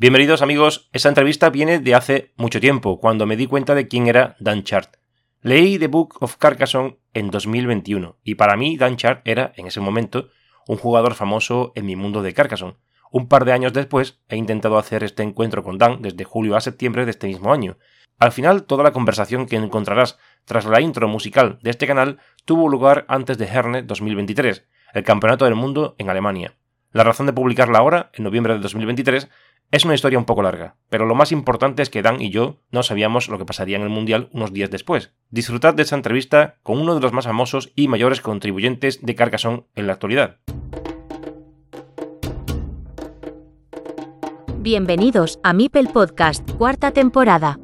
Bienvenidos amigos, esta entrevista viene de hace mucho tiempo, cuando me di cuenta de quién era Dan Chart. Leí The Book of Carcassonne en 2021 y para mí Dan Chart era, en ese momento, un jugador famoso en mi mundo de Carcassonne. Un par de años después he intentado hacer este encuentro con Dan desde julio a septiembre de este mismo año. Al final, toda la conversación que encontrarás tras la intro musical de este canal tuvo lugar antes de Herne 2023, el Campeonato del Mundo en Alemania. La razón de publicarla ahora, en noviembre de 2023, es una historia un poco larga, pero lo más importante es que Dan y yo no sabíamos lo que pasaría en el Mundial unos días después. Disfrutad de esta entrevista con uno de los más famosos y mayores contribuyentes de Carcassonne en la actualidad. Bienvenidos a Mipel Podcast, cuarta temporada.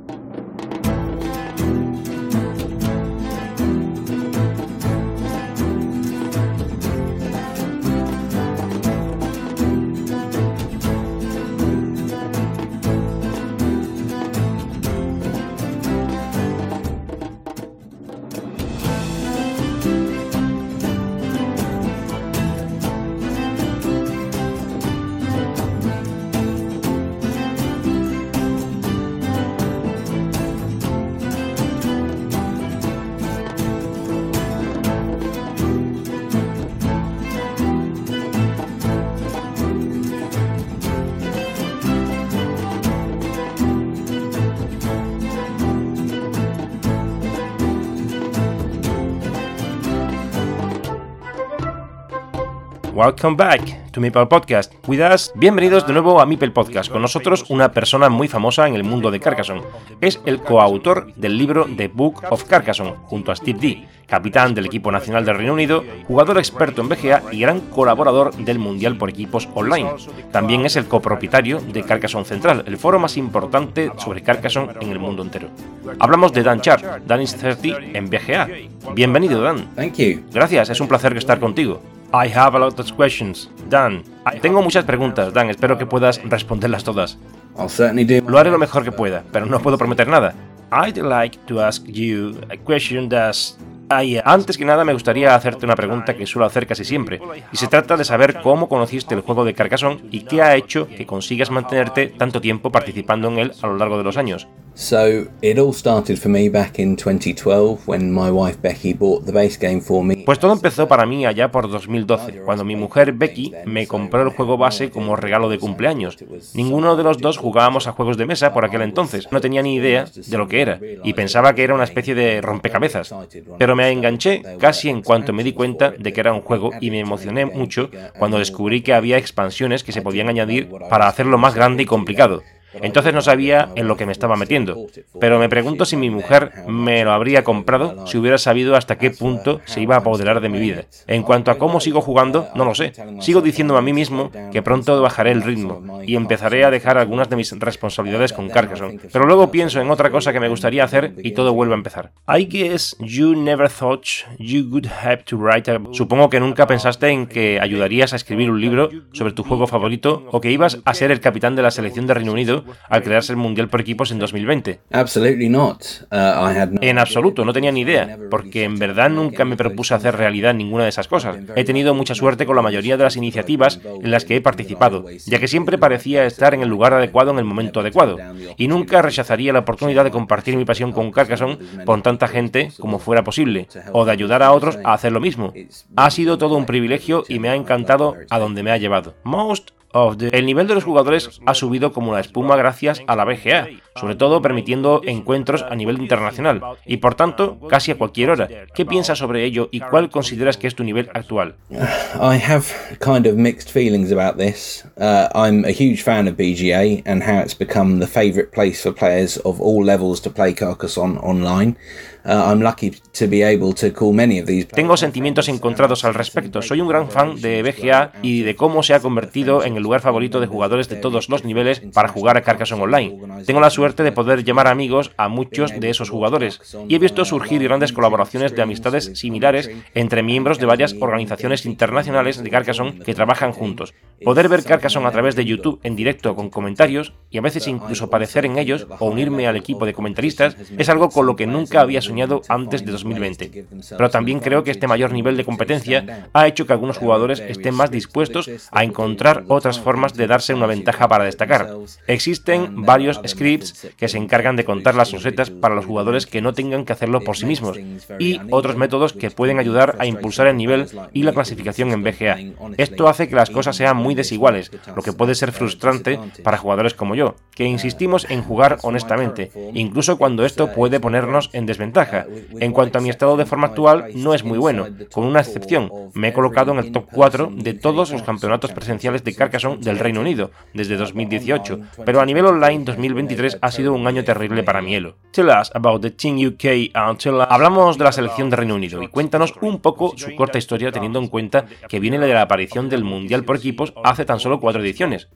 Welcome back to Meeple Podcast. With us, bienvenidos de nuevo a Meeple Podcast. Con nosotros una persona muy famosa en el mundo de Carcassonne. Es el coautor del libro The Book of Carcassonne, junto a Steve D, capitán del equipo nacional del Reino Unido, jugador experto en BGA y gran colaborador del Mundial por equipos online. También es el copropietario de Carcassonne Central, el foro más importante sobre Carcassonne en el mundo entero. Hablamos de Dan Chart, Dan is 30 en BGA. Bienvenido, Dan. Thank you. Gracias, es un placer estar contigo. I have a lot of questions. Dan, tengo muchas preguntas, Dan, espero que puedas responderlas todas. I'll certainly do. Lo haré lo mejor que pueda, pero no puedo prometer nada. I'd like to ask you a question that's antes que nada me gustaría hacerte una pregunta que suelo hacer casi siempre, y se trata de saber cómo conociste el juego de Carcassonne y qué ha hecho que consigas mantenerte tanto tiempo participando en él a lo largo de los años. So it all started for me back in 2012 when my wife Becky bought the base game for me. Pues todo empezó para mí allá por 2012, cuando mi mujer Becky me compró el juego base como regalo de cumpleaños. Ninguno de los dos jugábamos a juegos de mesa por aquel entonces, no tenía ni idea de lo que era y pensaba que era una especie de rompecabezas. Pero me enganché casi en cuanto me di cuenta de que era un juego y me emocioné mucho cuando descubrí que había expansiones que se podían añadir para hacerlo más grande y complicado. Entonces no sabía en lo que me estaba metiendo. Pero me pregunto si mi mujer me lo habría comprado si hubiera sabido hasta qué punto se iba a apoderar de mi vida. En cuanto a cómo sigo jugando, no lo sé. Sigo diciéndome a mí mismo que pronto bajaré el ritmo y empezaré a dejar algunas de mis responsabilidades con Carcassonne. Pero luego pienso en otra cosa que me gustaría hacer y todo vuelve a empezar. You never thought you would have to write a... Supongo que nunca pensaste en que ayudarías a escribir un libro sobre tu juego favorito o que ibas a ser el capitán de la selección de Reino Unido al crearse el Mundial por equipos en 2020. Absolutely not. Uh, En absoluto, no tenía ni idea, porque en verdad nunca me propuse hacer realidad ninguna de esas cosas. He tenido mucha suerte con la mayoría de las iniciativas en las que he participado, ya que siempre parecía estar en el lugar adecuado en el momento adecuado, y nunca rechazaría la oportunidad de compartir mi pasión con Carcassonne con tanta gente como fuera posible, o de ayudar a otros a hacer lo mismo. Ha sido todo un privilegio y me ha encantado a donde me ha llevado. Most el nivel de los jugadores ha subido como la espuma gracias a la BGA, sobre todo permitiendo encuentros a nivel internacional, y por tanto casi a cualquier hora. ¿Qué piensas sobre ello y cuál consideras que es tu nivel actual? I have kind of mixed feelings about this. Uh, I'm a huge fan of BGA and how it's become the favorite place for players of all levels to play Carcassonne online. I'm lucky to be able to call many of these Tengo sentimientos encontrados al respecto. Soy un gran fan de BGA y de cómo se ha convertido en el lugar favorito de jugadores de todos los niveles para jugar a Carcassonne Online. Tengo la suerte de poder llamar amigos a muchos de esos jugadores y he visto surgir grandes colaboraciones de amistades similares entre miembros de varias organizaciones internacionales de Carcassonne que trabajan juntos. Poder ver Carcassonne a través de YouTube en directo con comentarios y a veces incluso aparecer en ellos o unirme al equipo de comentaristas es algo con lo que nunca había soñado antes de 2020. Pero también creo que este mayor nivel de competencia ha hecho que algunos jugadores estén más dispuestos a encontrar otras formas de darse una ventaja para destacar. Existen varios scripts que se encargan de contar las rosetas para los jugadores que no tengan que hacerlo por sí mismos y otros métodos que pueden ayudar a impulsar el nivel y la clasificación en BGA. Esto hace que las cosas sean muy desiguales, lo que puede ser frustrante para jugadores como yo, que insistimos en jugar honestamente, incluso cuando esto puede ponernos en desventaja. En cuanto a mi estado de forma actual, no es muy bueno, con una excepción. Me he colocado en el top 4 de todos los campeonatos presenciales de Carcassonne del Reino Unido, desde 2018, pero a nivel online 2023 ha sido un año terrible para mi elo. Tell us about the Team UK Hablamos de la selección de Reino Unido y cuéntanos un poco su corta historia teniendo en cuenta que viene de la aparición del Mundial por equipos hace tan solo cuatro ediciones.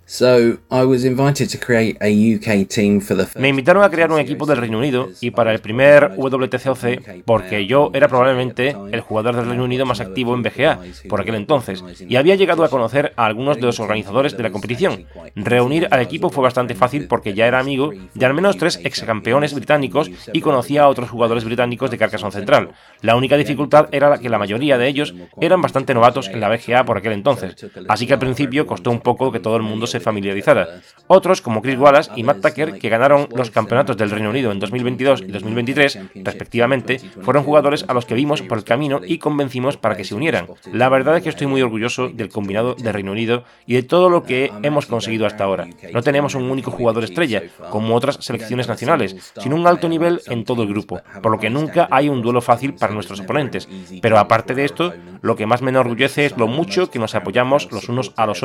Me invitaron a crear un equipo del Reino Unido y para el primer WTCOC, porque yo era probablemente el jugador del Reino Unido más activo en BGA por aquel entonces y había llegado a conocer a algunos de los organizadores de la competición. Reunir al equipo fue bastante fácil porque ya era amigo de al menos tres ex campeones británicos y conocía a otros jugadores británicos de Carcassonne Central. La única dificultad era que la mayoría de ellos eran bastante novatos en la BGA por aquel entonces, así que al principio costó un poco que todo el mundo se familiarizara. Otros, como Chris Wallace y Matt Tucker, que ganaron los campeonatos del Reino Unido en 2022 y 2023, respectivamente, fueron jugadores a los que vimos por el camino y convencimos para que se unieran. La verdad es que estoy muy orgulloso del combinado del Reino Unido y de todo lo que hemos conseguido hasta ahora. No tenemos un único jugador estrella, como otras selecciones nacionales, sino un alto nivel en todo el grupo, por lo que nunca hay un duelo fácil para nuestros oponentes. Pero aparte de esto, lo que más me enorgullece es lo mucho que nos apoyamos los unos a los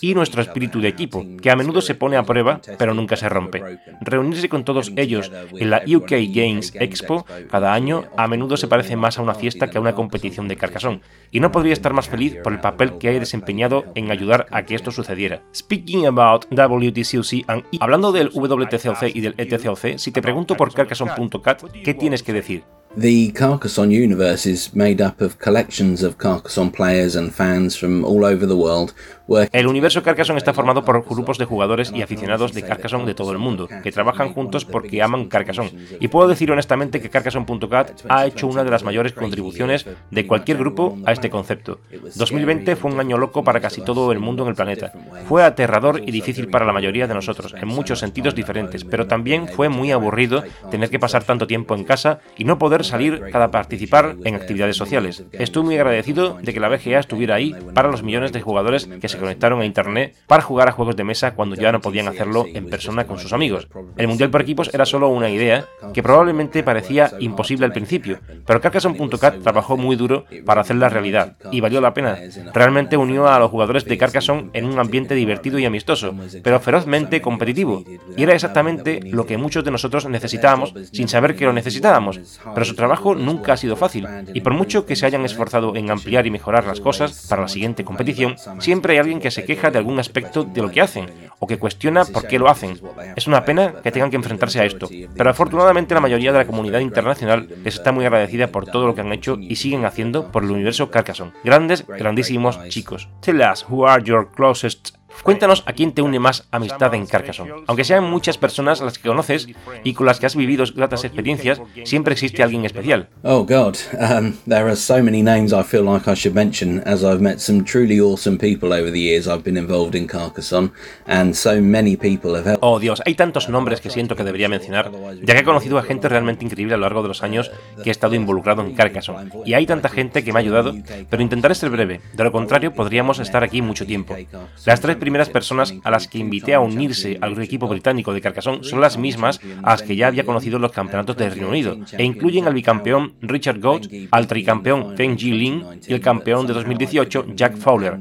y nuestro espíritu de equipo, que a menudo se pone a prueba, pero nunca se rompe. Reunirse con todos ellos en la UK Games Expo cada año a menudo se parece más a una fiesta que a una competición de Carcassonne, y no podría estar más feliz por el papel que he desempeñado en ayudar a que esto sucediera. Speaking about WTCOC and hablando del WTCOC y del ETCOC, si te pregunto por Carcassonne.cat, ¿qué tienes que decir? The Carcassonne universe is made up of collections of Carcassonne players and fans from all over the world el universo Carcassonne está formado por grupos de jugadores y aficionados de Carcassonne de todo el mundo, que trabajan juntos porque aman Carcassonne. Y puedo decir honestamente que Carcassonne.cat ha hecho una de las mayores contribuciones de cualquier grupo a este concepto. 2020 fue un año loco para casi todo el mundo en el planeta. Fue aterrador y difícil para la mayoría de nosotros, en muchos sentidos diferentes, pero también fue muy aburrido tener que pasar tanto tiempo en casa y no poder salir para participar en actividades sociales. Estoy muy agradecido de que la BGA estuviera ahí para los millones de jugadores que se conectaron a Internet para jugar a juegos de mesa cuando ya no podían hacerlo en persona con sus amigos. El Mundial por equipos era solo una idea que probablemente parecía imposible al principio, pero Carcassonne.cat trabajó muy duro para hacerla realidad y valió la pena. Realmente unió a los jugadores de Carcassonne en un ambiente divertido y amistoso, pero ferozmente competitivo, y era exactamente lo que muchos de nosotros necesitábamos sin saber que lo necesitábamos. Pero su trabajo nunca ha sido fácil, y por mucho que se hayan esforzado en ampliar y mejorar las cosas para la siguiente competición, siempre hay alguien que se queja de algún aspecto de lo que hacen o que cuestiona por qué lo hacen. Es una pena que tengan que enfrentarse a esto, pero afortunadamente la mayoría de la comunidad internacional les está muy agradecida por todo lo que han hecho y siguen haciendo por el universo Carcassonne. Grandes, grandísimos chicos. Tell us who are your closest Cuéntanos a quién te une más amistad en Carcassonne. Aunque sean muchas personas las que conoces y con las que has vivido gratas experiencias, siempre existe alguien especial. Oh God, um, there are so many names I feel like I should mention as I've met some truly awesome people over the years I've been involved in Carcassonne and so many people have helped. Oh Dios, hay tantos nombres que siento que debería mencionar, ya que he conocido a gente realmente increíble a lo largo de los años que he estado involucrado en Carcassonne. Y hay tanta gente que me ha ayudado, pero intentaré ser breve, de lo contrario podríamos estar aquí mucho tiempo. Las tres primeras personas a las que invité a unirse al equipo británico de Carcassonne son las mismas a las que ya había conocido en los campeonatos del Reino Unido, e incluyen al bicampeón Richard Goat, al tricampeón Ji Lin y el campeón de 2018 Jack Fowler.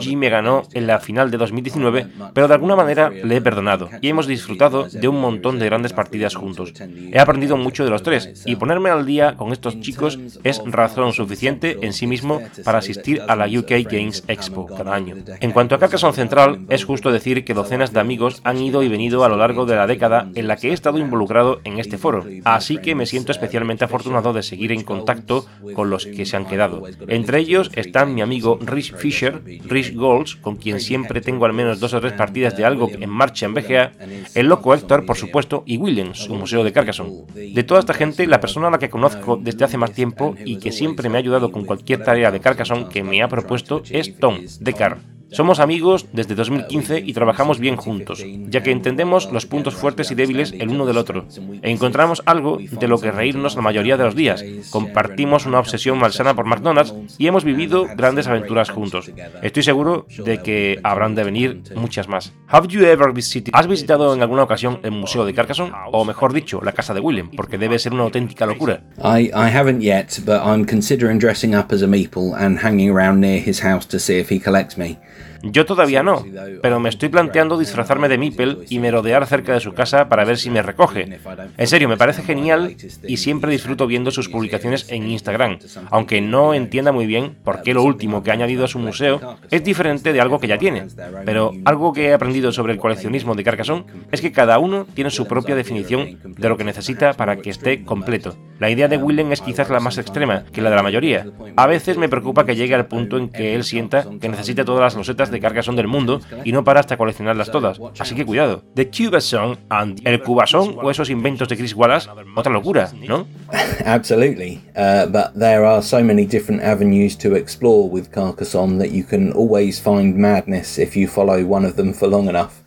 Ji me ganó en la final de 2019, pero de alguna manera le he perdonado y hemos disfrutado de un montón de grandes partidas juntos. He aprendido mucho de los tres y ponerme al día con estos chicos es razón suficiente en sí mismo para asistir a la UK Games Expo cada año. En cuanto a Carcassonne central, es justo decir que docenas de amigos han ido y venido a lo largo de la década en la que he estado involucrado en este foro, así que me siento especialmente afortunado de seguir en contacto con los que se han quedado. Entre ellos están mi amigo Rich Fisher, Rich Golds, con quien siempre tengo al menos dos o tres partidas de algo en marcha en BGA, el loco Héctor, por supuesto, y Williams, su museo de Carcassonne. De toda esta gente, la persona a la que conozco desde hace más tiempo y que siempre me ha ayudado con cualquier tarea de Carcassonne que me ha propuesto es Tom, de Car. Somos amigos desde 2015 y trabajamos bien juntos, ya que entendemos los puntos fuertes y débiles el uno del otro, e encontramos algo de lo que reírnos la mayoría de los días. Compartimos una obsesión malsana por McDonald's y hemos vivido grandes aventuras juntos. Estoy seguro de que habrán de venir muchas más. Have you ever visited? ¿Has visitado en alguna ocasión el Museo de Carcassonne? O mejor dicho, la casa de William, porque debe ser una auténtica locura. I, I haven't yet, but I'm considering dressing up as a meeple and hanging around near his house to see if he collects me. Yo todavía no, pero me estoy planteando disfrazarme de Mipel y merodear cerca de su casa para ver si me recoge. En serio, me parece genial y siempre disfruto viendo sus publicaciones en Instagram, aunque no entienda muy bien por qué lo último que ha añadido a su museo es diferente de algo que ya tiene. Pero algo que he aprendido sobre el coleccionismo de Carcassonne es que cada uno tiene su propia definición de lo que necesita para que esté completo. La idea de Willem es quizás la más extrema que la de la mayoría. A veces me preocupa que llegue al punto en que él sienta que necesita todas las losetas de Carcassonne del mundo y no para hasta coleccionarlas todas. Así que cuidado. The Cubasong and el Cubasong o esos inventos de Chris Wallace, otra locura, ¿no? Absolutely. Uh, but there are so many different avenues to explore with Carcassonne that you can always find madness if you follow one of them for long enough.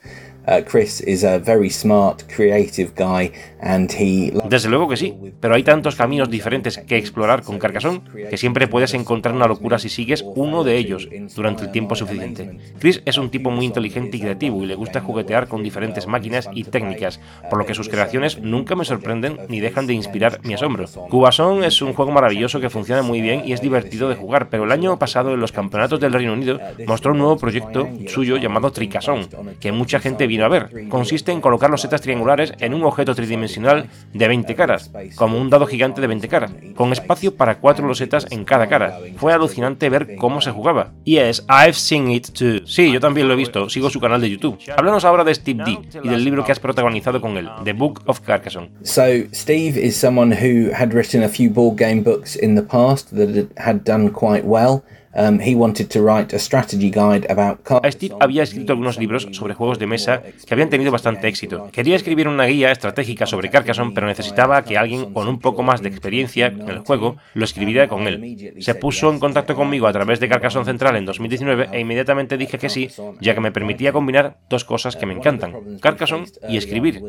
Uh, Chris is a very smart, creative guy, and he. Desde luego que sí, pero hay tantos caminos diferentes que explorar con Carcassonne que siempre puedes encontrar una locura si sigues uno de ellos durante el tiempo suficiente. Chris es un tipo muy inteligente y creativo y le gusta juguetear con diferentes máquinas y técnicas, por lo que sus creaciones nunca me sorprenden ni dejan de inspirar mi asombro. Cubasón es un juego maravilloso que funciona muy bien y es divertido de jugar, pero el año pasado en los campeonatos del Reino Unido mostró un nuevo proyecto suyo llamado Tricasón, que mucha gente a ver. Consiste en colocar los setas triangulares en un objeto tridimensional de 20 caras, como un dado gigante de 20 caras, con espacio para cuatro losetas en cada cara. Fue alucinante ver cómo se jugaba. Yes, I've seen it too. Sí, yo también lo he visto, sigo su canal de YouTube. Háblanos ahora de Steve D y del libro que has protagonizado con él, The Book of Carcassonne. So, Steve is someone who had written a few board game books in the past that had done quite well. He wanted to write a strategy guide about Steve había escrito algunos libros sobre juegos de mesa que habían tenido bastante éxito. Quería escribir una guía estratégica sobre Carcassonne, pero necesitaba que alguien con un poco más de experiencia en el juego lo escribiera con él. Se puso en contacto conmigo a través de Carcassonne Central en 2019 e inmediatamente dije que sí, ya que me permitía combinar dos cosas que me encantan, Carcassonne y escribir.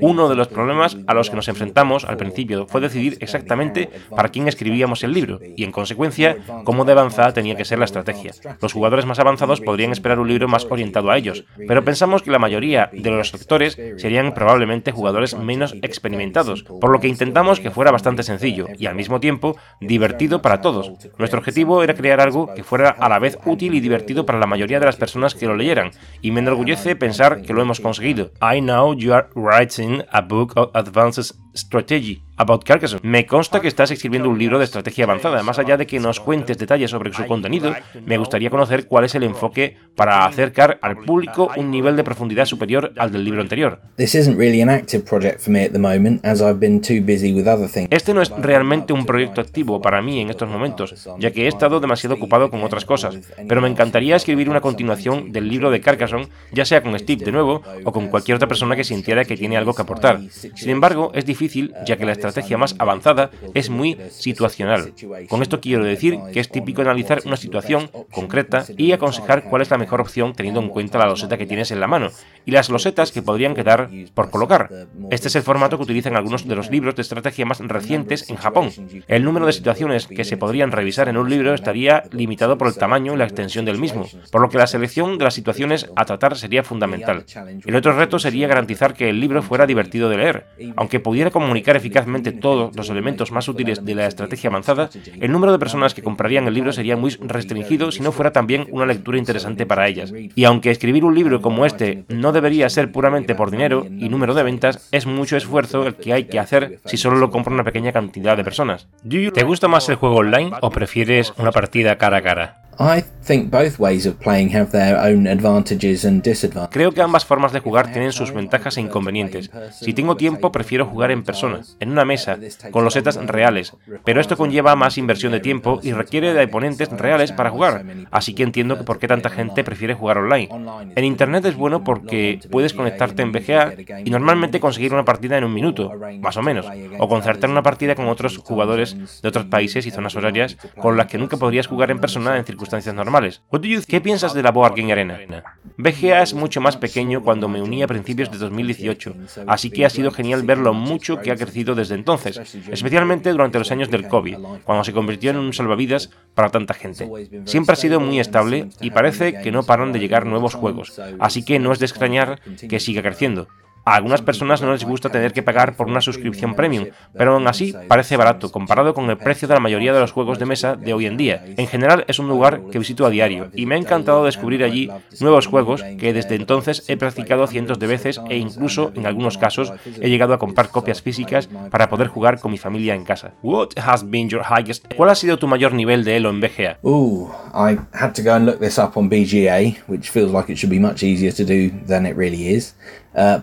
Uno de los problemas a los que nos enfrentamos al principio fue decidir exactamente para quién escribíamos el libro y, en consecuencia, cómo de avanzada tenía que ser la estrategia. Los jugadores más avanzados podrían esperar un libro más orientado a ellos, pero pensamos que la mayoría de los lectores serían probablemente jugadores menos experimentados, por lo que intentamos que fuera bastante sencillo y al mismo tiempo divertido para todos. Nuestro objetivo era crear algo que fuera a la vez útil y divertido para la mayoría de las personas que lo leyeran, y me enorgullece pensar que lo hemos conseguido. I know you are writing a book of advanced strategy About Carcassonne. Me consta que estás escribiendo un libro de estrategia avanzada. Más allá de que nos cuentes detalles sobre su contenido, me gustaría conocer cuál es el enfoque para acercar al público un nivel de profundidad superior al del libro anterior. Este no es realmente un proyecto activo para mí en estos momentos, ya que he estado demasiado ocupado con otras cosas, pero me encantaría escribir una continuación del libro de Carcassonne, ya sea con Steve de nuevo o con cualquier otra persona que sintiera que tiene algo que aportar. Sin embargo, es difícil, ya que la estrategia más avanzada es muy situacional. Con esto quiero decir que es típico analizar una situación concreta y aconsejar cuál es la mejor opción teniendo en cuenta la loseta que tienes en la mano y las losetas que podrían quedar por colocar. Este es el formato que utilizan algunos de los libros de estrategia más recientes en Japón. El número de situaciones que se podrían revisar en un libro estaría limitado por el tamaño y la extensión del mismo, por lo que la selección de las situaciones a tratar sería fundamental. El otro reto sería garantizar que el libro fuera divertido de leer, aunque pudiera comunicar eficazmente todos los elementos más útiles de la estrategia avanzada, el número de personas que comprarían el libro sería muy restringido si no fuera también una lectura interesante para ellas. Y aunque escribir un libro como este no debería ser puramente por dinero y número de ventas, es mucho esfuerzo el que hay que hacer si solo lo compra una pequeña cantidad de personas. ¿Te gusta más el juego online o prefieres una partida cara a cara? Creo que ambas formas de jugar tienen sus ventajas e inconvenientes. Si tengo tiempo, prefiero jugar en persona, en una mesa, con los setas reales, pero esto conlleva más inversión de tiempo y requiere de oponentes reales para jugar, así que entiendo por qué tanta gente prefiere jugar online. En Internet es bueno porque puedes conectarte en VGA y normalmente conseguir una partida en un minuto, más o menos, o concertar una partida con otros jugadores de otros países y zonas horarias con las que nunca podrías jugar en persona en circunstancias normales. ¿Qué piensas de la Board Game Arena? VGA es mucho más pequeño cuando me uní a principios de 2018, así que ha sido genial ver lo mucho que ha crecido desde entonces, especialmente durante los años del COVID, cuando se convirtió en un salvavidas para tanta gente. Siempre ha sido muy estable y parece que no paran de llegar nuevos juegos, así que no es de extrañar que siga creciendo. A algunas personas no les gusta tener que pagar por una suscripción premium, pero aún así parece barato comparado con el precio de la mayoría de los juegos de mesa de hoy en día. En general es un lugar que visito a diario y me ha encantado descubrir allí nuevos juegos que desde entonces he practicado cientos de veces e incluso en algunos casos he llegado a comprar copias físicas para poder jugar con mi familia en casa. What has been your highest? ¿Cuál ha sido tu mayor nivel de elo en BGA? Ooh, I had to go and look this up on BGA, which feels like it should be much easier to do than it really is. Uh,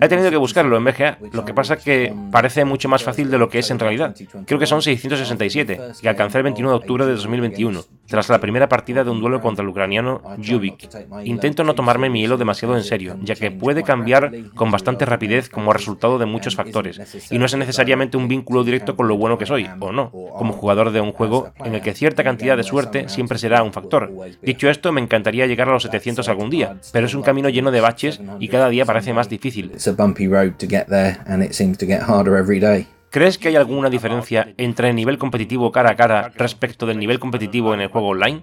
He tenido que buscarlo en BGA, lo que pasa que parece mucho más fácil de lo que es en realidad. Creo que son 667, que alcancé el 21 de octubre de 2021, tras la primera partida de un duelo contra el ucraniano Jubik. Intento no tomarme mi hilo demasiado en serio, ya que puede cambiar con bastante rapidez como resultado de muchos factores, y no es necesariamente un vínculo directo con lo bueno que soy, o no, como jugador de un juego en el que cierta cantidad de suerte siempre será un factor. Dicho esto, me encantaría llegar a los 700 algún día, pero es un camino lleno de baches y cada día parece más difícil. ¿Crees que hay alguna diferencia entre el nivel competitivo cara a cara respecto del nivel competitivo en el juego online?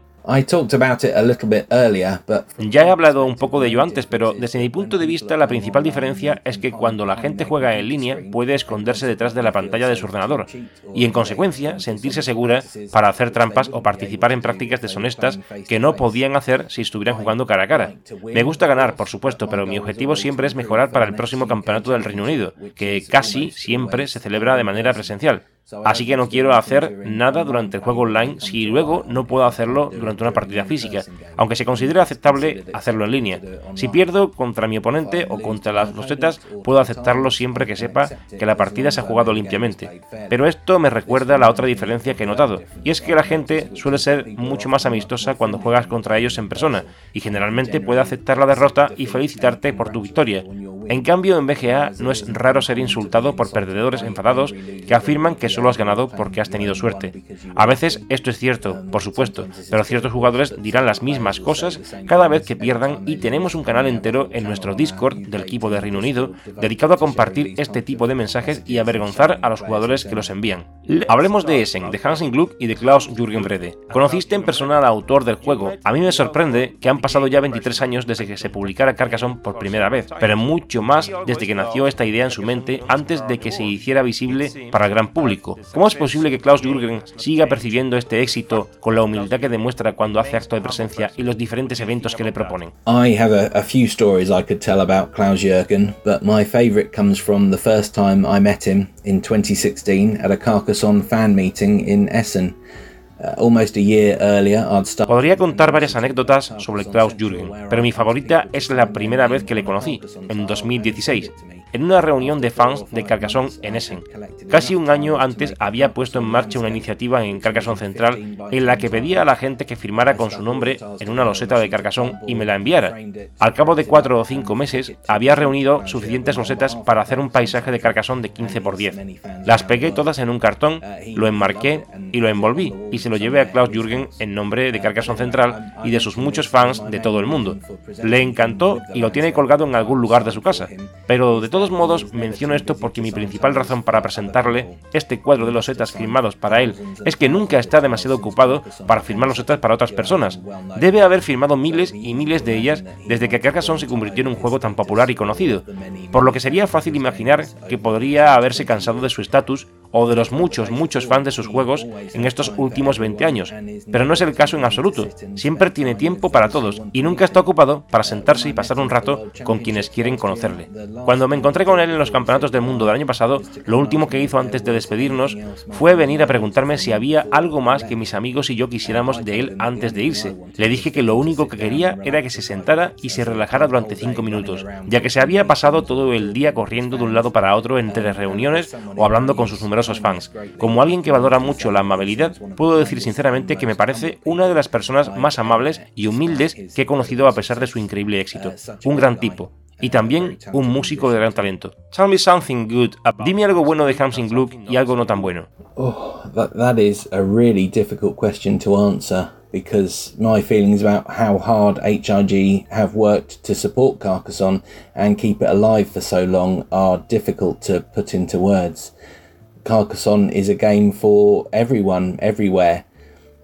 Ya he hablado un poco de ello antes, pero desde mi punto de vista la principal diferencia es que cuando la gente juega en línea puede esconderse detrás de la pantalla de su ordenador y en consecuencia sentirse segura para hacer trampas o participar en prácticas deshonestas que no podían hacer si estuvieran jugando cara a cara. Me gusta ganar, por supuesto, pero mi objetivo siempre es mejorar para el próximo campeonato del Reino Unido, que casi siempre se celebra de manera presencial. Así que no quiero hacer nada durante el juego online si luego no puedo hacerlo durante una partida física, aunque se considere aceptable hacerlo en línea. Si pierdo contra mi oponente o contra las rosetas, puedo aceptarlo siempre que sepa que la partida se ha jugado limpiamente. Pero esto me recuerda la otra diferencia que he notado, y es que la gente suele ser mucho más amistosa cuando juegas contra ellos en persona, y generalmente puede aceptar la derrota y felicitarte por tu victoria. En cambio, en BGA no es raro ser insultado por perdedores enfadados que afirman que solo has ganado porque has tenido suerte. A veces esto es cierto, por supuesto, pero ciertos jugadores dirán las mismas cosas cada vez que pierdan y tenemos un canal entero en nuestro Discord del equipo de Reino Unido dedicado a compartir este tipo de mensajes y avergonzar a los jugadores que los envían. Hablemos de Essen, de Hansen Gluck y de Klaus Jürgen Brede. Conociste en persona al autor del juego. A mí me sorprende que han pasado ya 23 años desde que se publicara Carcassonne por primera vez, pero mucho más desde que nació esta idea en su mente antes de que se hiciera visible para el gran público. ¿Cómo es posible que Klaus Jürgen siga percibiendo este éxito con la humildad que demuestra cuando hace acto de presencia y los diferentes eventos que le proponen? I have a, a few stories I could tell about Klaus Jürgen, but my favorite comes from the first time I met him in 2016 at a Carcassonne fan meeting in Essen. Uh, Podría contar varias anécdotas sobre Klaus Jürgen, pero mi favorita es la primera vez que le conocí, en 2016, en una reunión de fans de Carcassonne en Essen. Casi un año antes había puesto en marcha una iniciativa en Carcassonne Central en la que pedía a la gente que firmara con su nombre en una loseta de Carcassonne y me la enviara. Al cabo de cuatro o cinco meses había reunido suficientes losetas para hacer un paisaje de Carcassonne de 15 por 10. Las pegué todas en un cartón, lo enmarqué y lo envolví y se lo llevé a Klaus Jürgen en nombre de Carcassonne Central y de sus muchos fans de todo el mundo. Le encantó y lo tiene colgado en algún lugar de su casa. Pero de todos modos menciono esto porque mi principal razón para presentarle este cuadro de losetas firmados para él es que nunca está demasiado ocupado para firmar losetas para otras personas. Debe haber firmado miles y miles de ellas desde que Carcassonne se convirtió en un juego tan popular y conocido, por lo que sería fácil imaginar que podría haberse cansado de su estatus o de los muchos, muchos fans de sus juegos en estos últimos 20 años, pero no es el caso en absoluto. Siempre tiene tiempo para todos y nunca está ocupado para sentarse y pasar un rato con quienes quieren conocerle. Cuando me encontré con él en los campeonatos del mundo del año pasado, lo último que hizo antes de despedirnos fue venir a preguntarme si había algo más que mis amigos y yo quisiéramos de él antes de irse. Le dije que lo único que quería era que se sentara y se relajara durante 5 minutos, ya que se había pasado todo el día corriendo de un lado para otro entre reuniones o hablando con sus numerosos fans. Como alguien que valora mucho la amabilidad, puedo decir sinceramente que me parece una de las personas más amables y humildes que he conocido a pesar de su increíble éxito. Un gran tipo, y también un músico de gran talento. Tell me something good. Dime algo bueno de Hamsing Gluck y algo no tan bueno. Oh, that, that is a really difficult question to answer because my feelings about how hard HRG have worked to support Carcassonne and keep it alive for so long are difficult to put into words. Carcassonne is a game for everyone, everywhere.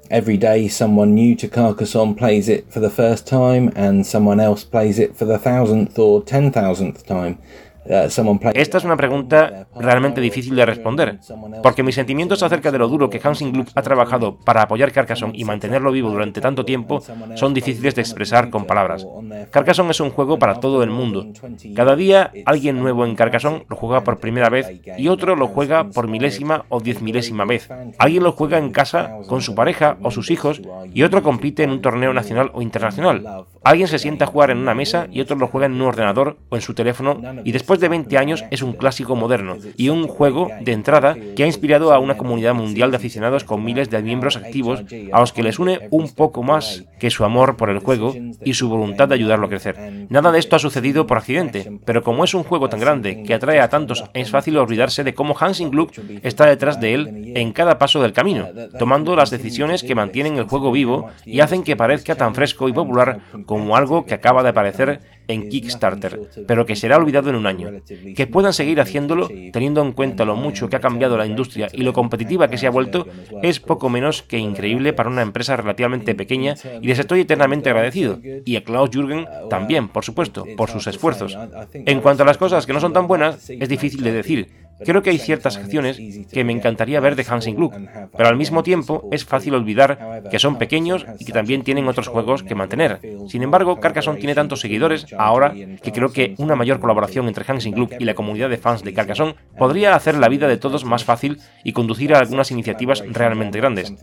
Every day, someone new to Carcassonne plays it for the first time, and someone else plays it for the thousandth or ten thousandth time. Esta es una pregunta realmente difícil de responder, porque mis sentimientos acerca de lo duro que Hansing Gluck ha trabajado para apoyar Carcassonne y mantenerlo vivo durante tanto tiempo son difíciles de expresar con palabras. Carcassonne es un juego para todo el mundo. Cada día alguien nuevo en Carcassonne lo juega por primera vez y otro lo juega por milésima o diez milésima vez. Alguien lo juega en casa con su pareja o sus hijos y otro compite en un torneo nacional o internacional. Alguien se sienta a jugar en una mesa y otro lo juega en un ordenador o en su teléfono y después de 20 años es un clásico moderno y un juego de entrada que ha inspirado a una comunidad mundial de aficionados con miles de miembros activos a los que les une un poco más que su amor por el juego y su voluntad de ayudarlo a crecer. Nada de esto ha sucedido por accidente, pero como es un juego tan grande que atrae a tantos, es fácil olvidarse de cómo Hansing Gluck está detrás de él en cada paso del camino, tomando las decisiones que mantienen el juego vivo y hacen que parezca tan fresco y popular como algo que acaba de aparecer en Kickstarter, pero que será olvidado en un año. Que puedan seguir haciéndolo, teniendo en cuenta lo mucho que ha cambiado la industria y lo competitiva que se ha vuelto, es poco menos que increíble para una empresa relativamente pequeña y les estoy eternamente agradecido. Y a Klaus Jürgen también, por supuesto, por sus esfuerzos. En cuanto a las cosas que no son tan buenas, es difícil de decir, Creo que hay ciertas acciones que me encantaría ver de Hansing Gluck, pero al mismo tiempo es fácil olvidar que son pequeños y que también tienen otros juegos que mantener. Sin embargo, Carcassonne tiene tantos seguidores ahora que creo que una mayor colaboración entre Hansing Gluck y la comunidad de fans de Carcassonne podría hacer la vida de todos más fácil y conducir a algunas iniciativas realmente grandes.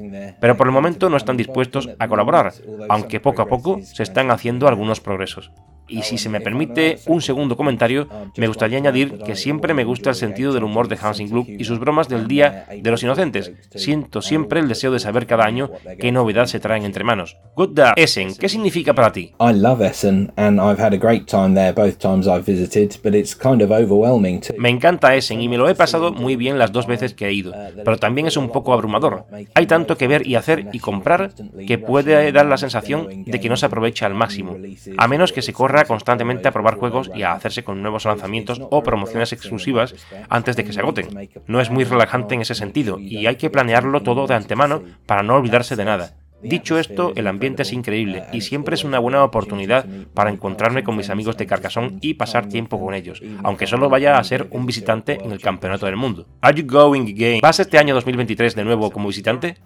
Pero por el momento no están dispuestos a colaborar, aunque poco a poco se están haciendo algunos progresos. Y si se me permite un segundo comentario, me gustaría añadir que siempre me gusta el sentido del humor de Hansing Gluck y sus bromas del Día de los Inocentes. Siento siempre el deseo de saber cada año qué novedad se traen entre manos. Good day, Essen, ¿qué significa para ti? I love Essen and I've had a great time there both times I've visited, but it's kind of overwhelming too. Me encanta Essen y me lo he pasado muy bien las dos veces que he ido, pero también es un poco abrumador. Hay tanto que ver y hacer y comprar que puede dar la sensación de que no se aprovecha al máximo, a menos que se corra constantemente a probar juegos y a hacerse con nuevos lanzamientos o promociones exclusivas antes de que se agoten. No es muy relajante en ese sentido y hay que planearlo todo de antemano para no olvidarse de nada. Dicho esto, el ambiente es increíble y siempre es una buena oportunidad para encontrarme con mis amigos de Carcassonne y pasar tiempo con ellos, aunque solo vaya a ser un visitante en el Campeonato del Mundo. Are you going again? ¿Vas este año 2023 de nuevo como visitante?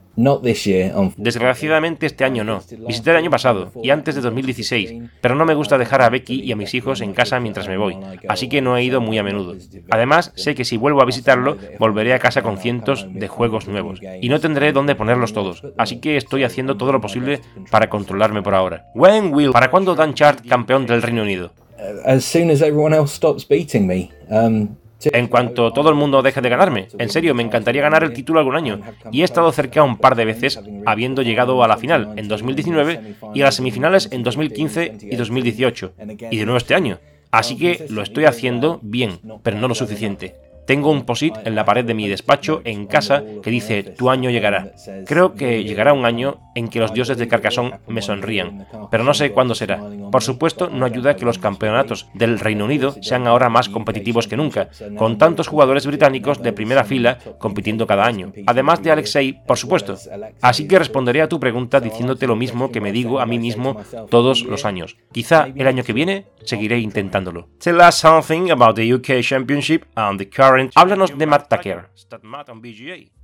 Desgraciadamente este año no. Visité el año pasado y antes de 2016, pero no me gusta dejar a Becky y a mis hijos en casa mientras me voy, así que no he ido muy a menudo. Además, sé que si vuelvo a visitarlo, volveré a casa con cientos de juegos nuevos y no tendré dónde ponerlos todos, así que estoy haciendo todo lo posible para controlarme por ahora. When will ¿Para cuándo Dan Chart campeón del Reino Unido? As soon as everyone else stops beating me. Um, en cuanto todo el mundo deje de ganarme. En serio, me encantaría ganar el título algún año. Y he estado cerca un par de veces, habiendo llegado a la final en 2019 y a las semifinales en 2015 y 2018. Y de nuevo este año. Así que lo estoy haciendo bien, pero no lo suficiente. Tengo un posit en la pared de mi despacho en casa que dice tu año llegará. Creo que llegará un año en que los dioses de Carcassonne me sonrían, pero no sé cuándo será. Por supuesto, no ayuda que los campeonatos del Reino Unido sean ahora más competitivos que nunca, con tantos jugadores británicos de primera fila compitiendo cada año, además de Alexei, por supuesto. Así que responderé a tu pregunta diciéndote lo mismo que me digo a mí mismo todos los años. Quizá el año que viene seguiré intentándolo. Tell us something about the UK Championship and the current Háblanos de Matt Tucker.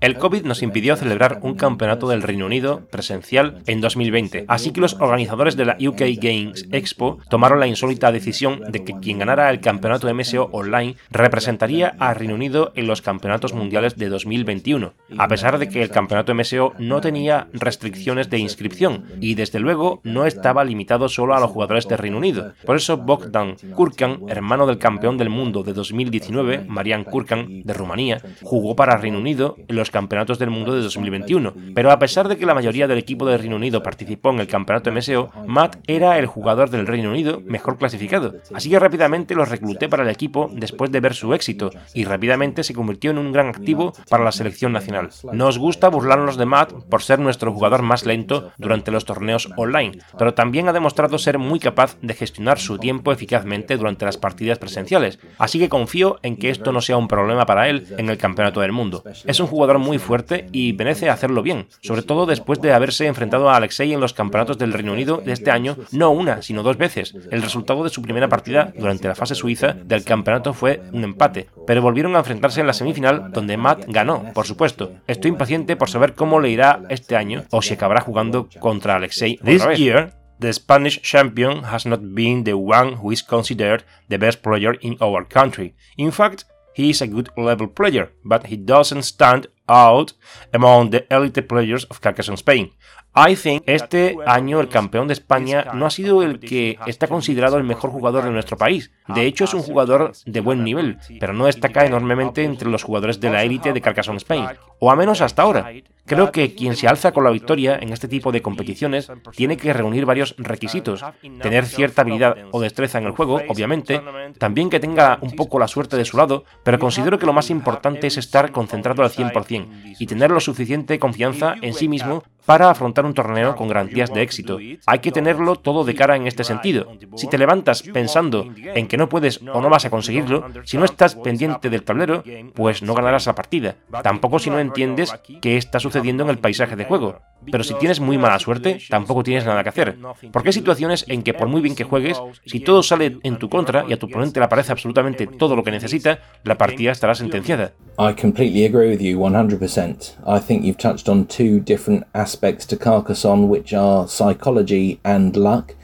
El COVID nos impidió celebrar un campeonato del Reino Unido presencial en 2020, así que los organizadores de la UK Games Expo tomaron la insólita decisión de que quien ganara el campeonato MSO online representaría a Reino Unido en los campeonatos mundiales de 2021, a pesar de que el campeonato MSO no tenía restricciones de inscripción y desde luego no estaba limitado solo a los jugadores de Reino Unido. Por eso Bogdan Kurkan, hermano del campeón del mundo de 2019, Marian Kurkan, de Rumanía, jugó para Reino Unido en los campeonatos del mundo de 2021. Pero a pesar de que la mayoría del equipo de Reino Unido participó en el campeonato MSO, Matt era el jugador del Reino Unido mejor clasificado. Así que rápidamente lo recluté para el equipo después de ver su éxito y rápidamente se convirtió en un gran activo para la selección nacional. Nos gusta burlarnos de Matt por ser nuestro jugador más lento durante los torneos online, pero también ha demostrado ser muy capaz de gestionar su tiempo eficazmente durante las partidas presenciales, así que confío en que esto no sea un problema para él en el Campeonato del Mundo. Es un jugador muy fuerte y merece hacerlo bien, sobre todo después de haberse enfrentado a Alexei en los campeonatos del Reino Unido de este año, no una, sino dos veces. El resultado de su primera partida durante la fase suiza del campeonato fue un empate, pero volvieron a enfrentarse en la semifinal donde Matt ganó, por supuesto. Estoy impaciente por saber cómo le irá este año o si acabará jugando contra Alexei This year, the Spanish champion has not been the one who is considered the best player in our country. In fact, he is a good level player, but he doesn't stand out among the elite players of Carcassonne Spain. I think este año el campeón de España no ha sido el que está considerado el mejor jugador de nuestro país. De hecho, es un jugador de buen nivel, pero no destaca enormemente entre los jugadores de la élite de Carcassonne Spain, o a menos hasta ahora. Creo que quien se alza con la victoria en este tipo de competiciones tiene que reunir varios requisitos. Tener cierta habilidad o destreza en el juego, obviamente, también que tenga un poco la suerte de su lado, pero considero que lo más importante es estar concentrado al 100% y tener lo suficiente confianza en sí mismo para afrontar un torneo con garantías de éxito. Hay que tenerlo todo de cara en este sentido. Si te levantas pensando en que no puedes o no vas a conseguirlo, si no estás pendiente del tablero, pues no ganarás la partida. Tampoco si no entiendes qué está sucediendo en el paisaje de juego. Pero si tienes muy mala suerte, tampoco tienes nada que hacer. Porque hay situaciones en que por muy bien que juegues, si todo sale en tu contra y a tu oponente le aparece absolutamente todo lo que necesita, la partida estará sentenciada. I completely agree with you 100%. I think you've touched on two different aspects to Carcassonne which are psychology and luck.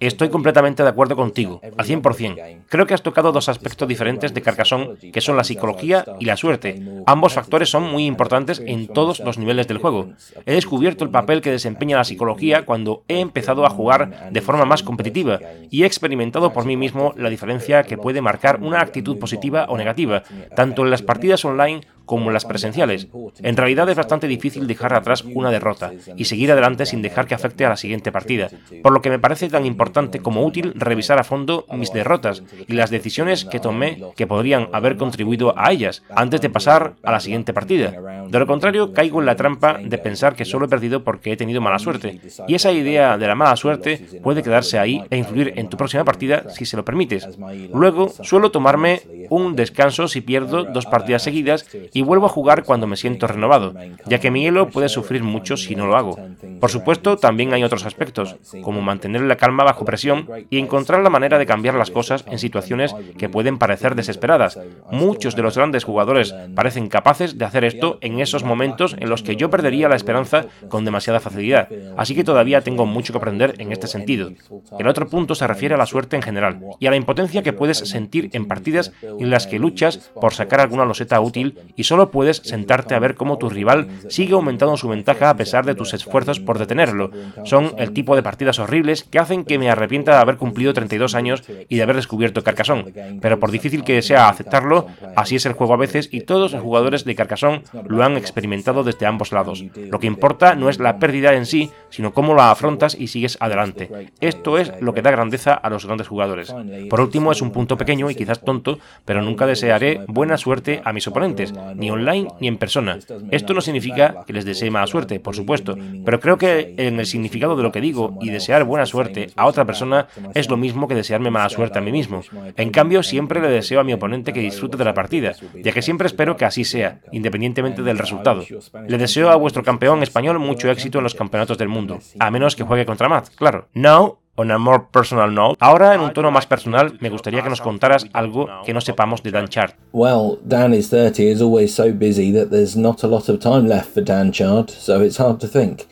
Estoy completamente de acuerdo contigo, al 100%. Creo que has tocado dos aspectos diferentes de Carcassonne, que son la psicología y la suerte. Ambos factores son muy importantes en todos los niveles del juego. He descubierto el papel que desempeña la psicología cuando he empezado a jugar de forma más competitiva y he experimentado por mí mismo la diferencia que puede marcar una actitud positiva o negativa, tanto en las partidas online como las presenciales. En realidad es bastante difícil dejar atrás una derrota y seguir adelante sin dejar que afecte a la siguiente partida, por lo que me parece tan importante como útil revisar a fondo mis derrotas y las decisiones que tomé que podrían haber contribuido a ellas antes de pasar a la siguiente partida. De lo contrario, caigo en la trampa de pensar que solo he perdido porque he tenido mala suerte, y esa idea de la mala suerte puede quedarse ahí e influir en tu próxima partida si se lo permites. Luego, suelo tomarme un descanso si pierdo dos partidas seguidas y vuelvo a jugar cuando me siento renovado, ya que mi elo puede sufrir mucho si no lo hago. Por supuesto, también hay otros aspectos, como mantener la calma bajo presión y encontrar la manera de cambiar las cosas en situaciones que pueden parecer desesperadas. Muchos de los grandes jugadores parecen capaces de hacer esto en esos momentos en los que yo perdería la esperanza con demasiada facilidad, así que todavía tengo mucho que aprender en este sentido. El otro punto se refiere a la suerte en general y a la impotencia que puedes sentir en partidas en las que luchas por sacar alguna loseta útil y solo puedes sentarte a ver cómo tu rival sigue aumentando su ventaja a pesar de tus esfuerzos por detenerlo. Son el tipo de partidas horribles que hacen que me arrepienta de haber cumplido 32 años y de haber descubierto Carcassonne. Pero por difícil que sea aceptarlo, así es el juego a veces y todos los jugadores de Carcassonne lo han experimentado desde ambos lados. Lo que importa no es la pérdida en sí, sino cómo la afrontas y sigues adelante. Esto es lo que da grandeza a los grandes jugadores. Por último, es un punto pequeño y quizás tonto, pero nunca desearé buena suerte a mis oponentes, ni online ni en persona. Esto no significa que les desee mala suerte, por supuesto, pero creo que en el significado de lo que digo y desear buena suerte a otra persona es lo mismo que desearme mala suerte a mí mismo. En cambio, siempre le deseo a mi oponente que disfrute de la partida, ya que siempre espero que así sea, independientemente del resultado. Le deseo a vuestro campeón español mucho éxito en los campeonatos del mundo, a menos que juegue contra Matt, claro. Now, On a more personal note, ahora en un tono más personal, me gustaría que nos ah, contaras algo que no sepamos de Dan Chard. Well, Dan is 30 is always so busy that there's not a lot of time left for Dan Chard, so it's hard to think.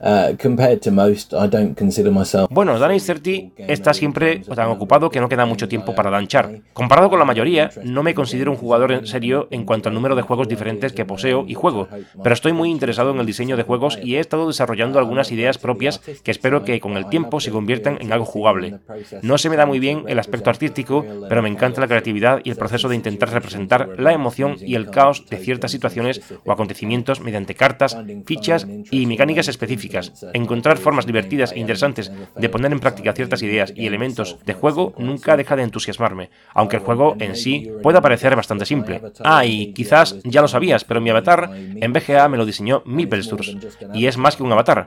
Uh, compared to most, I don't consider myself... Bueno, Dan 30 está siempre tan ocupado que no queda mucho tiempo para danchar. Comparado con la mayoría, no me considero un jugador en serio en cuanto al número de juegos diferentes que poseo y juego, pero estoy muy interesado en el diseño de juegos y he estado desarrollando algunas ideas propias que espero que con el tiempo se conviertan en algo jugable. No se me da muy bien el aspecto artístico, pero me encanta la creatividad y el proceso de intentar representar la emoción y el caos de ciertas situaciones o acontecimientos mediante cartas, fichas y mecánicas específicas encontrar formas divertidas e interesantes de poner en práctica ciertas ideas y elementos de juego nunca deja de entusiasmarme, aunque el juego en sí pueda parecer bastante simple. Ah, y quizás ya lo sabías, pero mi avatar en BGA me lo diseñó Meeplesturs, y es más que un avatar.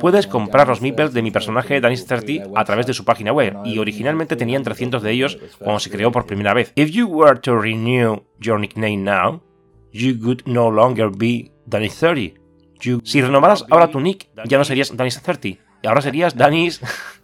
Puedes comprar los meeples de mi personaje Danis30 a través de su página web, y originalmente tenían 300 de ellos cuando se creó por primera vez. If you were to renew your nickname now, you would no longer be Danis30. Si renovaras ahora tu nick, ya no serías Danis30, ahora serías Danis...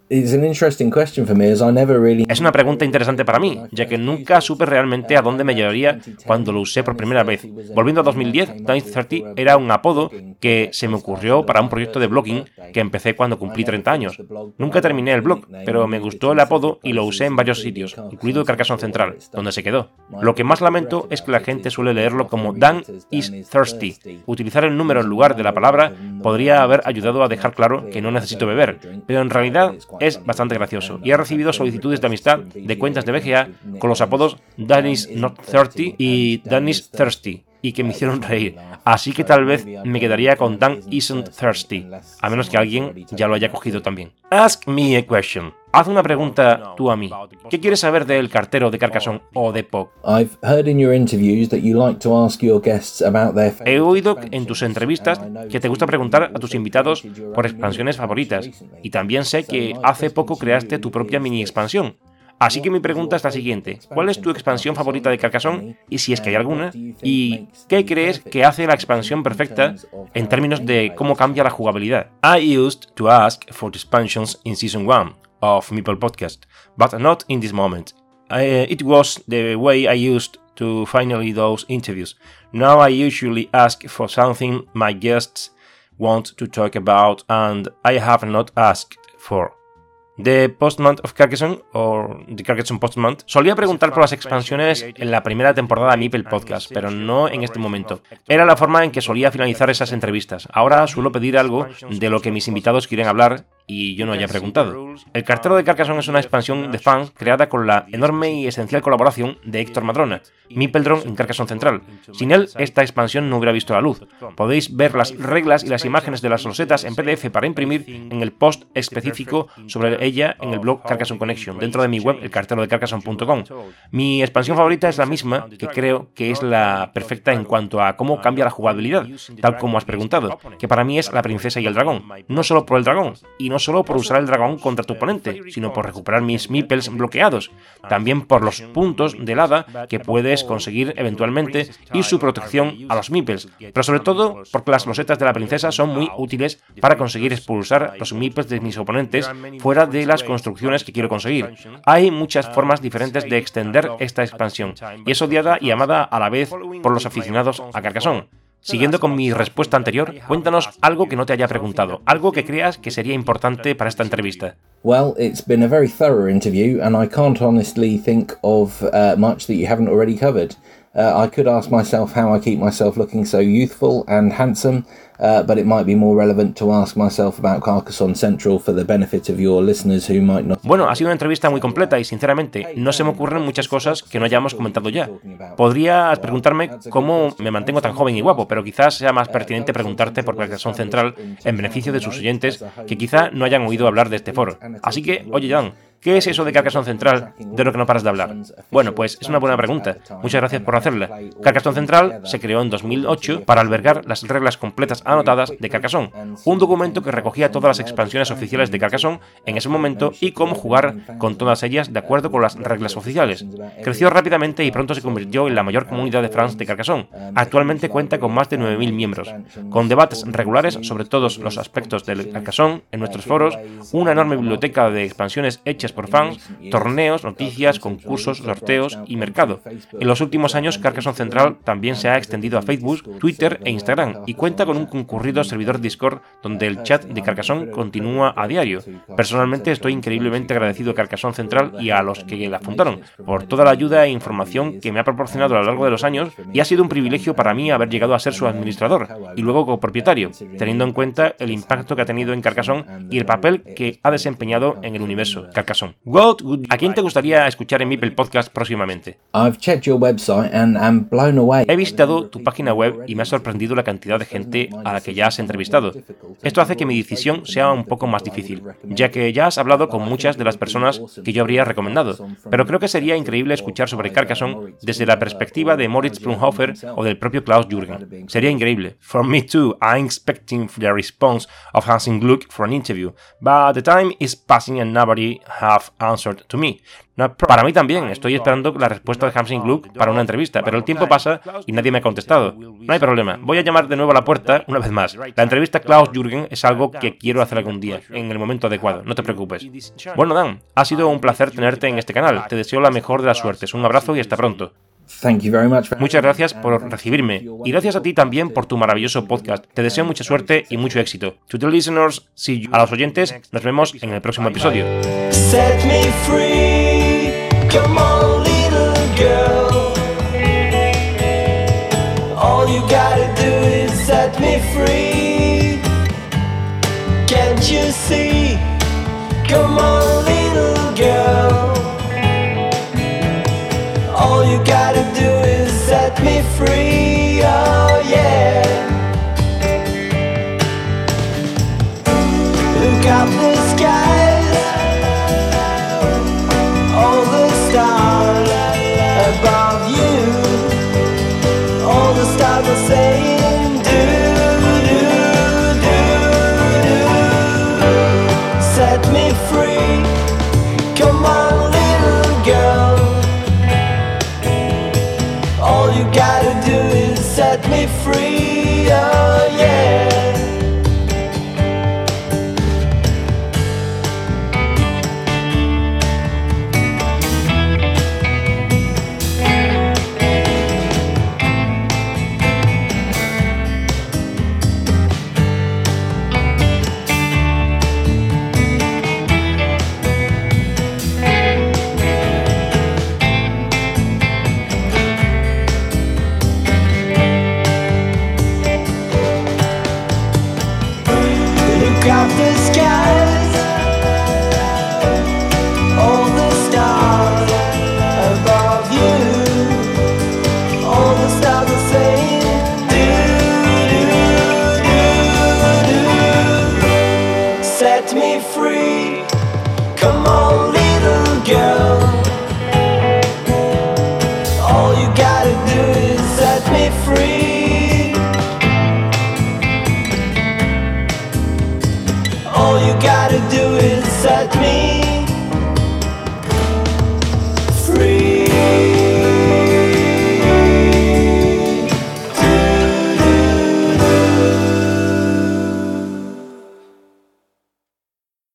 Es una pregunta interesante para mí, ya que nunca supe realmente a dónde me llevaría cuando lo usé por primera vez. Volviendo a 2010, Danis30 era un apodo que se me ocurrió para un proyecto de blogging que empecé cuando cumplí 30 años. Nunca terminé el blog, pero me gustó el apodo y lo usé en varios sitios, incluido Carcassonne Central, donde se quedó. Lo que más lamento es que la gente suele leerlo como Dan is thirsty. Utilizar el número en lugar de la palabra podría haber ayudado a dejar claro que no necesito beber, pero en realidad es bastante gracioso. y he recibido solicitudes de amistad de cuentas de BGA con los apodos Danny's Not 30 y Danny's Thirsty y que me hicieron reír. Así que tal vez me quedaría con Dan Isn't Thirsty, a menos que alguien ya lo haya cogido también. Ask me a question. Haz una pregunta tú a mí. ¿Qué quieres saber del cartero de Carcassonne o de POC? He oído en tus entrevistas que te gusta preguntar a tus invitados por expansiones favoritas y también sé que hace poco creaste tu propia mini expansión. Así que mi pregunta es la siguiente. ¿Cuál es tu expansión favorita de Carcassonne? Y si es que hay alguna. ¿Y qué crees que hace la expansión perfecta en términos de cómo cambia la jugabilidad? I used to ask for expansions in Season 1 of Meeple Podcast, but not in this moment. it was the way I used to finally those interviews. Now I usually ask for something my guests want to talk about and I have not asked for. The Postmonth of Carcassonne o The Carcassonne Postmonth. Solía preguntar por las expansiones en la primera temporada de Meeple Podcast, pero no en este momento. Era la forma en que solía finalizar esas entrevistas. Ahora suelo pedir algo de lo que mis invitados quieren hablar y yo no haya preguntado. El cartero de Carcassonne es una expansión de fans creada con la enorme y esencial colaboración de Héctor Madrona, Mipeldron en Carcassonne Central. Sin él, esta expansión no hubiera visto la luz. Podéis ver las reglas y las imágenes de las losetas en PDF para imprimir en el post específico sobre ella en el blog Carcassonne Connection, dentro de mi web, el cartero de Carcassonne.com. Mi expansión favorita es la misma, que creo que es la perfecta en cuanto a cómo cambia la jugabilidad, tal como has preguntado, que para mí es la princesa y el dragón. No solo por el dragón, y no solo por usar el dragón contra tu oponente, sino por recuperar mis meeples bloqueados, también por los puntos de hada que puedes conseguir eventualmente y su protección a los meeples, pero sobre todo porque las losetas de la princesa son muy útiles para conseguir expulsar los meeples de mis oponentes fuera de las construcciones que quiero conseguir. Hay muchas formas diferentes de extender esta expansión, y es odiada y amada a la vez por los aficionados a Carcassonne. Siguiendo con mi respuesta anterior, cuéntanos algo que no te haya preguntado, algo que creas que sería importante para esta entrevista. Well, it's been a very thorough interview, and I can't honestly think of uh, much that you haven't already covered. Uh, I could ask myself how I keep myself looking so youthful and handsome, uh, but it might be more relevant to ask myself about Carcassonne Central for the benefit of your listeners who might not. Bueno, ha sido una entrevista muy completa y sinceramente no se me ocurren muchas cosas que no hayamos comentado ya. Podrías preguntarme cómo me mantengo tan joven y guapo, pero quizás sea más pertinente preguntarte por Carcassonne Central en beneficio de sus oyentes que quizá no hayan oído hablar de este foro. Así que, oye Jan, ¿Qué es eso de Carcassonne Central de lo que no paras de hablar? Bueno, pues es una buena pregunta. Muchas gracias por hacerla. Carcassonne Central se creó en 2008 para albergar las reglas completas anotadas de Carcassonne, un documento que recogía todas las expansiones oficiales de Carcassonne en ese momento y cómo jugar con todas ellas de acuerdo con las reglas oficiales. Creció rápidamente y pronto se convirtió en la mayor comunidad de France de Carcassonne. Actualmente cuenta con más de 9.000 miembros, con debates regulares sobre todos los aspectos del Carcassonne en nuestros foros, una enorme biblioteca de expansiones hechas por fans, torneos, noticias, concursos, sorteos y mercado. En los últimos años, Carcassonne Central también se ha extendido a Facebook, Twitter e Instagram y cuenta con un concurrido servidor Discord donde el chat de Carcassonne continúa a diario. Personalmente estoy increíblemente agradecido a Carcassonne Central y a los que la fundaron por toda la ayuda e información que me ha proporcionado a lo largo de los años y ha sido un privilegio para mí haber llegado a ser su administrador y luego copropietario, teniendo en cuenta el impacto que ha tenido en Carcassonne y el papel que ha desempeñado en el universo Carcassonne. ¿A quién te gustaría escuchar en Mipel Podcast próximamente? He visitado tu página web y me ha sorprendido la cantidad de gente a la que ya has entrevistado. Esto hace que mi decisión sea un poco más difícil, ya que ya has hablado con muchas de las personas que yo habría recomendado, pero creo que sería increíble escuchar sobre Carcassonne desde la perspectiva de Moritz Brunhofer o del propio Klaus Jürgen. Sería increíble. For me too, I'm expecting the response of Hansing Gluck for an interview, but the time is passing and nobody have answered to me. para mí también, estoy esperando la respuesta de Hansing Gluck para una entrevista, pero el tiempo pasa y nadie me ha contestado. No hay problema, voy a llamar de nuevo a la puerta una vez más. La entrevista Klaus Jürgen es algo que quiero hacer algún día, en el momento adecuado, no te preocupes. Bueno, Dan, ha sido un placer tenerte en este canal. Te deseo la mejor de las suertes. Un abrazo y hasta pronto. Muchas gracias por recibirme y gracias a ti también por tu maravilloso podcast. Te deseo mucha suerte y mucho éxito. To the listeners, see you. A los oyentes, nos vemos en el próximo episodio. Set me free. Come on, little girl. All you gotta do is set me free. Can't you see? Come on, little Look